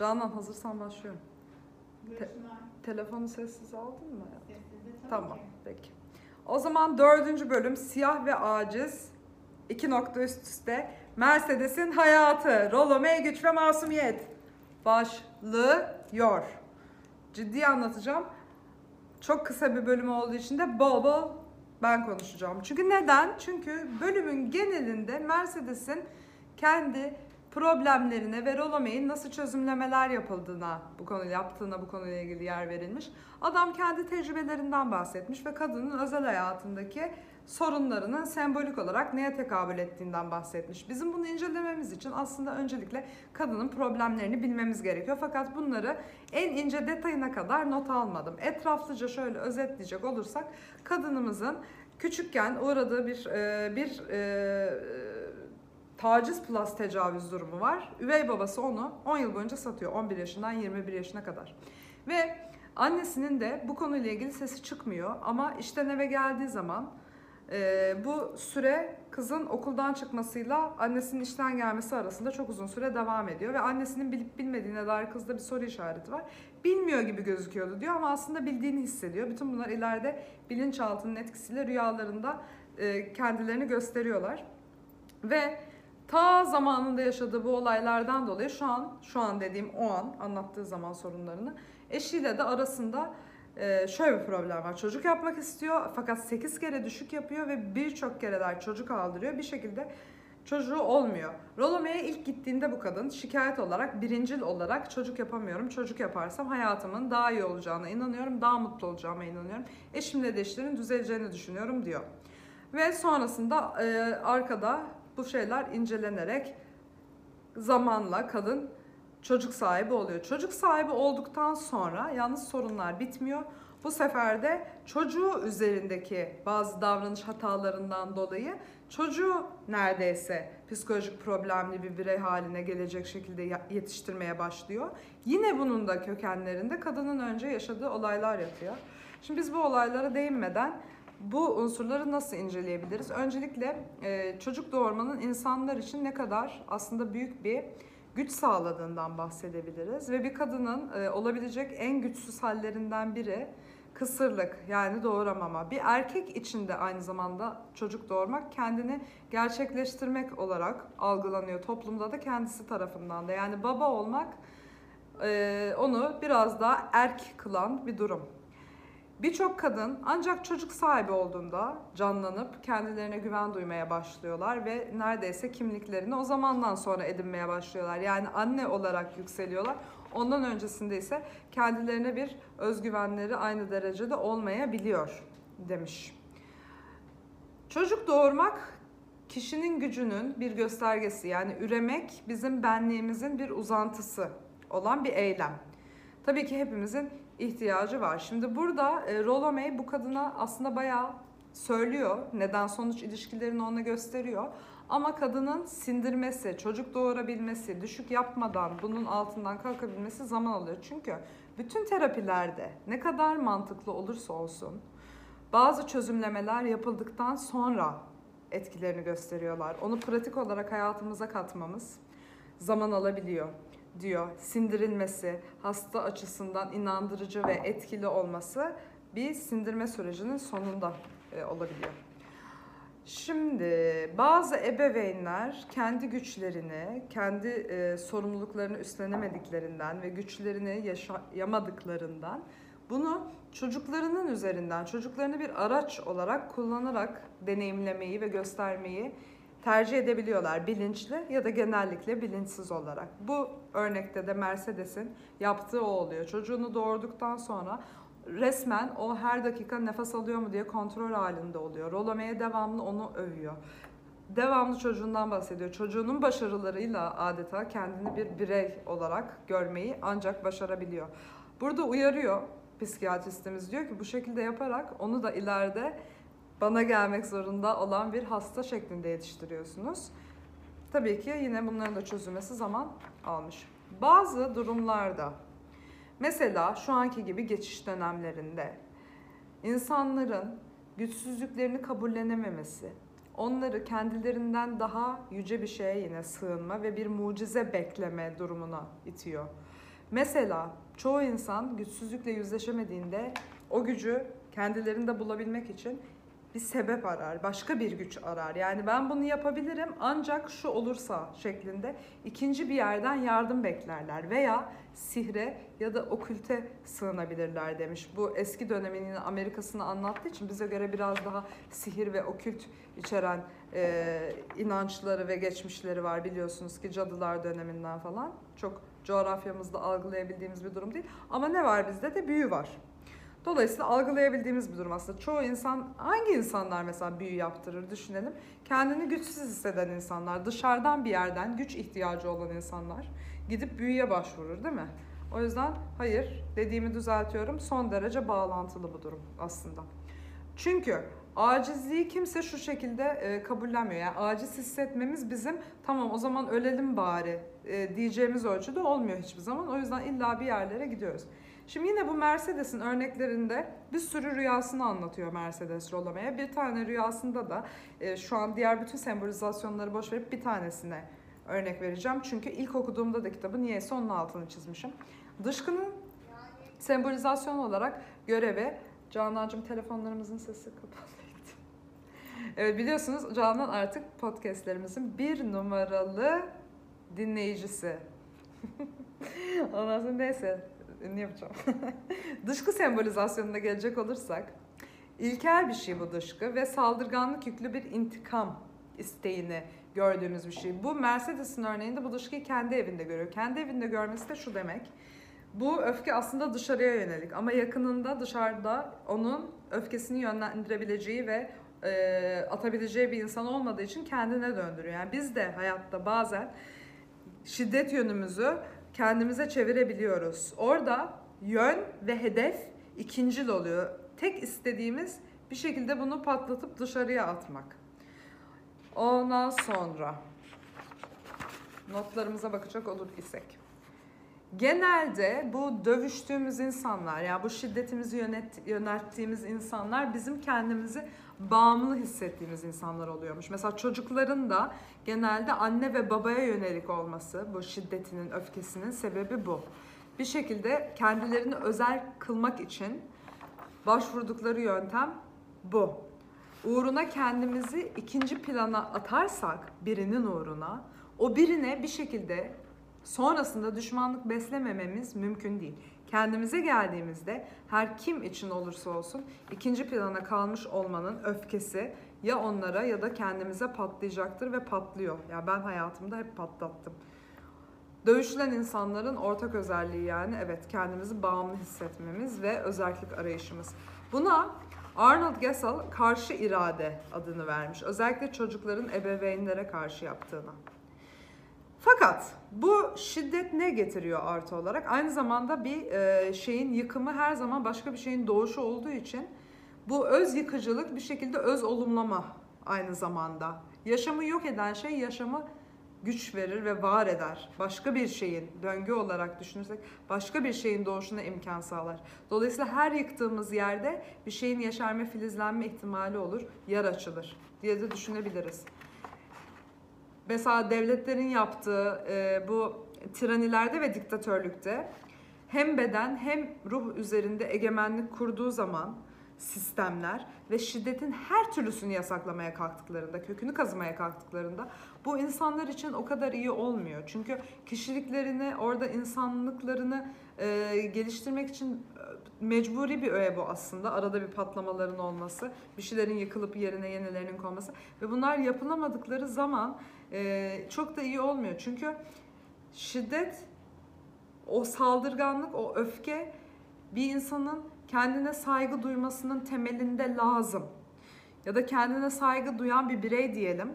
Canan hazırsan başlıyorum. Buyursunlar. Telefonu sessiz aldın mı? Sessizde tabii Tamam, ki. peki. O zaman dördüncü bölüm Siyah ve Aciz. İki nokta üst üste. Mercedes'in hayatı. Rolome güç ve masumiyet. Başlıyor. Ciddi anlatacağım. Çok kısa bir bölüm olduğu için de bol bol ben konuşacağım. Çünkü neden? Çünkü bölümün genelinde Mercedes'in kendi problemlerine ve Rolome'nin nasıl çözümlemeler yapıldığına, bu konu yaptığına bu konuyla ilgili yer verilmiş. Adam kendi tecrübelerinden bahsetmiş ve kadının özel hayatındaki sorunlarının sembolik olarak neye tekabül ettiğinden bahsetmiş. Bizim bunu incelememiz için aslında öncelikle kadının problemlerini bilmemiz gerekiyor. Fakat bunları en ince detayına kadar not almadım. Etraflıca şöyle özetleyecek olursak kadınımızın küçükken uğradığı bir e, bir e, taciz plus tecavüz durumu var. Üvey babası onu 10 yıl boyunca satıyor. 11 yaşından 21 yaşına kadar. Ve annesinin de bu konuyla ilgili sesi çıkmıyor. Ama işten eve geldiği zaman e, bu süre kızın okuldan çıkmasıyla annesinin işten gelmesi arasında çok uzun süre devam ediyor. Ve annesinin bilip bilmediğine dair kızda bir soru işareti var. Bilmiyor gibi gözüküyordu diyor ama aslında bildiğini hissediyor. Bütün bunlar ileride bilinçaltının etkisiyle rüyalarında e, kendilerini gösteriyorlar. Ve ta zamanında yaşadığı bu olaylardan dolayı şu an, şu an dediğim o an anlattığı zaman sorunlarını eşiyle de arasında e, şöyle bir problem var. Çocuk yapmak istiyor fakat 8 kere düşük yapıyor ve birçok kereler çocuk aldırıyor. Bir şekilde çocuğu olmuyor. Rolome'ye ilk gittiğinde bu kadın şikayet olarak, birincil olarak çocuk yapamıyorum. Çocuk yaparsam hayatımın daha iyi olacağına inanıyorum, daha mutlu olacağıma inanıyorum. Eşimle de işlerin düzeleceğini düşünüyorum diyor. Ve sonrasında e, arkada bu şeyler incelenerek zamanla kadın çocuk sahibi oluyor. Çocuk sahibi olduktan sonra yalnız sorunlar bitmiyor. Bu sefer de çocuğu üzerindeki bazı davranış hatalarından dolayı çocuğu neredeyse psikolojik problemli bir birey haline gelecek şekilde yetiştirmeye başlıyor. Yine bunun da kökenlerinde kadının önce yaşadığı olaylar yatıyor. Şimdi biz bu olaylara değinmeden bu unsurları nasıl inceleyebiliriz? Öncelikle e, çocuk doğurmanın insanlar için ne kadar aslında büyük bir güç sağladığından bahsedebiliriz. Ve bir kadının e, olabilecek en güçsüz hallerinden biri kısırlık yani doğuramama. Bir erkek için de aynı zamanda çocuk doğurmak kendini gerçekleştirmek olarak algılanıyor toplumda da kendisi tarafından da. Yani baba olmak e, onu biraz daha erk kılan bir durum. Birçok kadın ancak çocuk sahibi olduğunda canlanıp kendilerine güven duymaya başlıyorlar ve neredeyse kimliklerini o zamandan sonra edinmeye başlıyorlar. Yani anne olarak yükseliyorlar. Ondan öncesinde ise kendilerine bir özgüvenleri aynı derecede olmayabiliyor demiş. Çocuk doğurmak kişinin gücünün bir göstergesi. Yani üremek bizim benliğimizin bir uzantısı olan bir eylem. Tabii ki hepimizin ihtiyacı var. Şimdi burada e, Rollo May bu kadına aslında bayağı söylüyor. Neden sonuç ilişkilerini ona gösteriyor. Ama kadının sindirmesi, çocuk doğurabilmesi, düşük yapmadan bunun altından kalkabilmesi zaman alıyor. Çünkü bütün terapilerde ne kadar mantıklı olursa olsun bazı çözümlemeler yapıldıktan sonra etkilerini gösteriyorlar. Onu pratik olarak hayatımıza katmamız zaman alabiliyor diyor. Sindirilmesi, hasta açısından inandırıcı ve etkili olması bir sindirme sürecinin sonunda e, olabiliyor. Şimdi bazı ebeveynler kendi güçlerini, kendi e, sorumluluklarını üstlenemediklerinden ve güçlerini yaşayamadıklarından bunu çocuklarının üzerinden, çocuklarını bir araç olarak kullanarak deneyimlemeyi ve göstermeyi tercih edebiliyorlar bilinçli ya da genellikle bilinçsiz olarak. Bu örnekte de Mercedes'in yaptığı o oluyor. Çocuğunu doğurduktan sonra resmen o her dakika nefes alıyor mu diye kontrol halinde oluyor. Rolome'ye devamlı onu övüyor. Devamlı çocuğundan bahsediyor. Çocuğunun başarılarıyla adeta kendini bir birey olarak görmeyi ancak başarabiliyor. Burada uyarıyor psikiyatristimiz diyor ki bu şekilde yaparak onu da ileride bana gelmek zorunda olan bir hasta şeklinde yetiştiriyorsunuz. Tabii ki yine bunların da çözülmesi zaman almış. Bazı durumlarda mesela şu anki gibi geçiş dönemlerinde insanların güçsüzlüklerini kabullenememesi, onları kendilerinden daha yüce bir şeye yine sığınma ve bir mucize bekleme durumuna itiyor. Mesela çoğu insan güçsüzlükle yüzleşemediğinde o gücü kendilerinde bulabilmek için bir sebep arar, başka bir güç arar. Yani ben bunu yapabilirim ancak şu olursa şeklinde ikinci bir yerden yardım beklerler veya sihre ya da okülte sığınabilirler demiş. Bu eski döneminin Amerika'sını anlattığı için bize göre biraz daha sihir ve okült içeren e, inançları ve geçmişleri var biliyorsunuz ki cadılar döneminden falan. Çok coğrafyamızda algılayabildiğimiz bir durum değil. Ama ne var bizde de büyü var. Dolayısıyla algılayabildiğimiz bir durum aslında. Çoğu insan, hangi insanlar mesela büyü yaptırır düşünelim. Kendini güçsüz hisseden insanlar, dışarıdan bir yerden güç ihtiyacı olan insanlar gidip büyüye başvurur değil mi? O yüzden hayır dediğimi düzeltiyorum. Son derece bağlantılı bu durum aslında. Çünkü acizliği kimse şu şekilde e, kabullenmiyor. Yani aciz hissetmemiz bizim tamam o zaman ölelim bari e, diyeceğimiz ölçüde olmuyor hiçbir zaman. O yüzden illa bir yerlere gidiyoruz. Şimdi yine bu Mercedes'in örneklerinde bir sürü rüyasını anlatıyor Mercedes Rollama'ya. Bir tane rüyasında da e, şu an diğer bütün sembolizasyonları boş verip bir tanesine örnek vereceğim. Çünkü ilk okuduğumda da kitabı niyeyse onun altını çizmişim. Dışkının sembolizasyon olarak görevi Canancığım telefonlarımızın sesi kapalıydı. Evet biliyorsunuz Canan artık podcastlerimizin bir numaralı dinleyicisi. Ondan sonra neyse ne yapacağım? dışkı sembolizasyonuna gelecek olursak ilkel bir şey bu dışkı ve saldırganlık yüklü bir intikam isteğini gördüğümüz bir şey. Bu Mercedes'in örneğinde bu dışkıyı kendi evinde görüyor. Kendi evinde görmesi de şu demek. Bu öfke aslında dışarıya yönelik ama yakınında dışarıda onun öfkesini yönlendirebileceği ve e, atabileceği bir insan olmadığı için kendine döndürüyor. Yani biz de hayatta bazen şiddet yönümüzü kendimize çevirebiliyoruz. Orada yön ve hedef ikincil oluyor. Tek istediğimiz bir şekilde bunu patlatıp dışarıya atmak. Ondan sonra notlarımıza bakacak olur isek. Genelde bu dövüştüğümüz insanlar, yani bu şiddetimizi yönet, yönelttiğimiz insanlar bizim kendimizi bağımlı hissettiğimiz insanlar oluyormuş. Mesela çocukların da genelde anne ve babaya yönelik olması, bu şiddetinin, öfkesinin sebebi bu. Bir şekilde kendilerini özel kılmak için başvurdukları yöntem bu. Uğruna kendimizi ikinci plana atarsak birinin uğruna, o birine bir şekilde sonrasında düşmanlık beslemememiz mümkün değil. Kendimize geldiğimizde her kim için olursa olsun ikinci plana kalmış olmanın öfkesi ya onlara ya da kendimize patlayacaktır ve patlıyor. Ya yani ben hayatımda hep patlattım. Dövüşülen insanların ortak özelliği yani evet kendimizi bağımlı hissetmemiz ve özellik arayışımız. Buna Arnold Gesell karşı irade adını vermiş. Özellikle çocukların ebeveynlere karşı yaptığına. Fakat bu şiddet ne getiriyor artı olarak? Aynı zamanda bir e, şeyin yıkımı her zaman başka bir şeyin doğuşu olduğu için bu öz yıkıcılık bir şekilde öz olumlama aynı zamanda. Yaşamı yok eden şey yaşamı güç verir ve var eder. Başka bir şeyin döngü olarak düşünürsek başka bir şeyin doğuşuna imkan sağlar. Dolayısıyla her yıktığımız yerde bir şeyin yaşarma, filizlenme ihtimali olur, yer açılır diye de düşünebiliriz. Mesela devletlerin yaptığı e, bu tiranilerde ve diktatörlükte hem beden hem ruh üzerinde egemenlik kurduğu zaman sistemler ve şiddetin her türlüsünü yasaklamaya kalktıklarında, kökünü kazımaya kalktıklarında bu insanlar için o kadar iyi olmuyor. Çünkü kişiliklerini, orada insanlıklarını e, geliştirmek için e, mecburi bir öğe bu aslında. Arada bir patlamaların olması, bir şeylerin yıkılıp yerine yenilerinin konması ve bunlar yapılamadıkları zaman e, çok da iyi olmuyor. Çünkü şiddet, o saldırganlık, o öfke bir insanın kendine saygı duymasının temelinde lazım. Ya da kendine saygı duyan bir birey diyelim.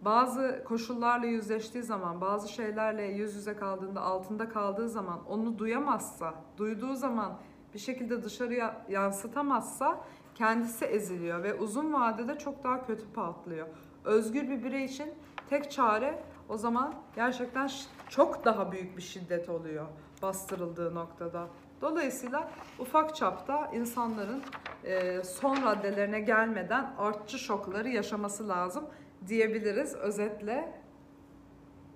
Bazı koşullarla yüzleştiği zaman, bazı şeylerle yüz yüze kaldığında, altında kaldığı zaman onu duyamazsa, duyduğu zaman bir şekilde dışarıya yansıtamazsa kendisi eziliyor ve uzun vadede çok daha kötü patlıyor. Özgür bir birey için tek çare o zaman gerçekten çok daha büyük bir şiddet oluyor bastırıldığı noktada. Dolayısıyla ufak çapta insanların e, son raddelerine gelmeden artçı şokları yaşaması lazım diyebiliriz özetle.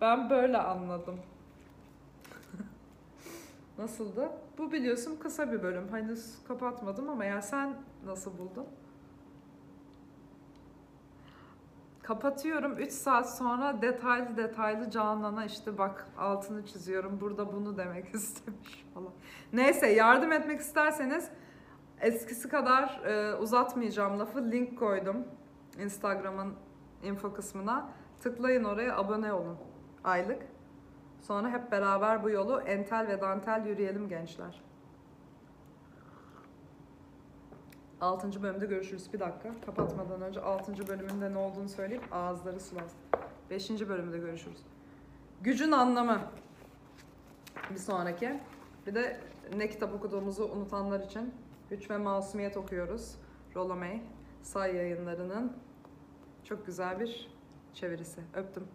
Ben böyle anladım. Nasıldı? Bu biliyorsun kısa bir bölüm. Henüz kapatmadım ama ya sen nasıl buldun? Kapatıyorum. 3 saat sonra detaylı detaylı Canan'a işte bak altını çiziyorum. Burada bunu demek istemiş falan. Neyse yardım etmek isterseniz eskisi kadar e, uzatmayacağım lafı. Link koydum Instagram'ın info kısmına. Tıklayın oraya abone olun. Aylık. Sonra hep beraber bu yolu entel ve dantel yürüyelim gençler. 6. bölümde görüşürüz. Bir dakika. Kapatmadan önce 6. bölümünde ne olduğunu söyleyeyim. Ağızları sulasın. 5. bölümde görüşürüz. Gücün anlamı. Bir sonraki. Bir de ne kitap okuduğumuzu unutanlar için Güç ve Masumiyet okuyoruz. Rollo May. Say yayınlarının çok güzel bir çevirisi. Öptüm.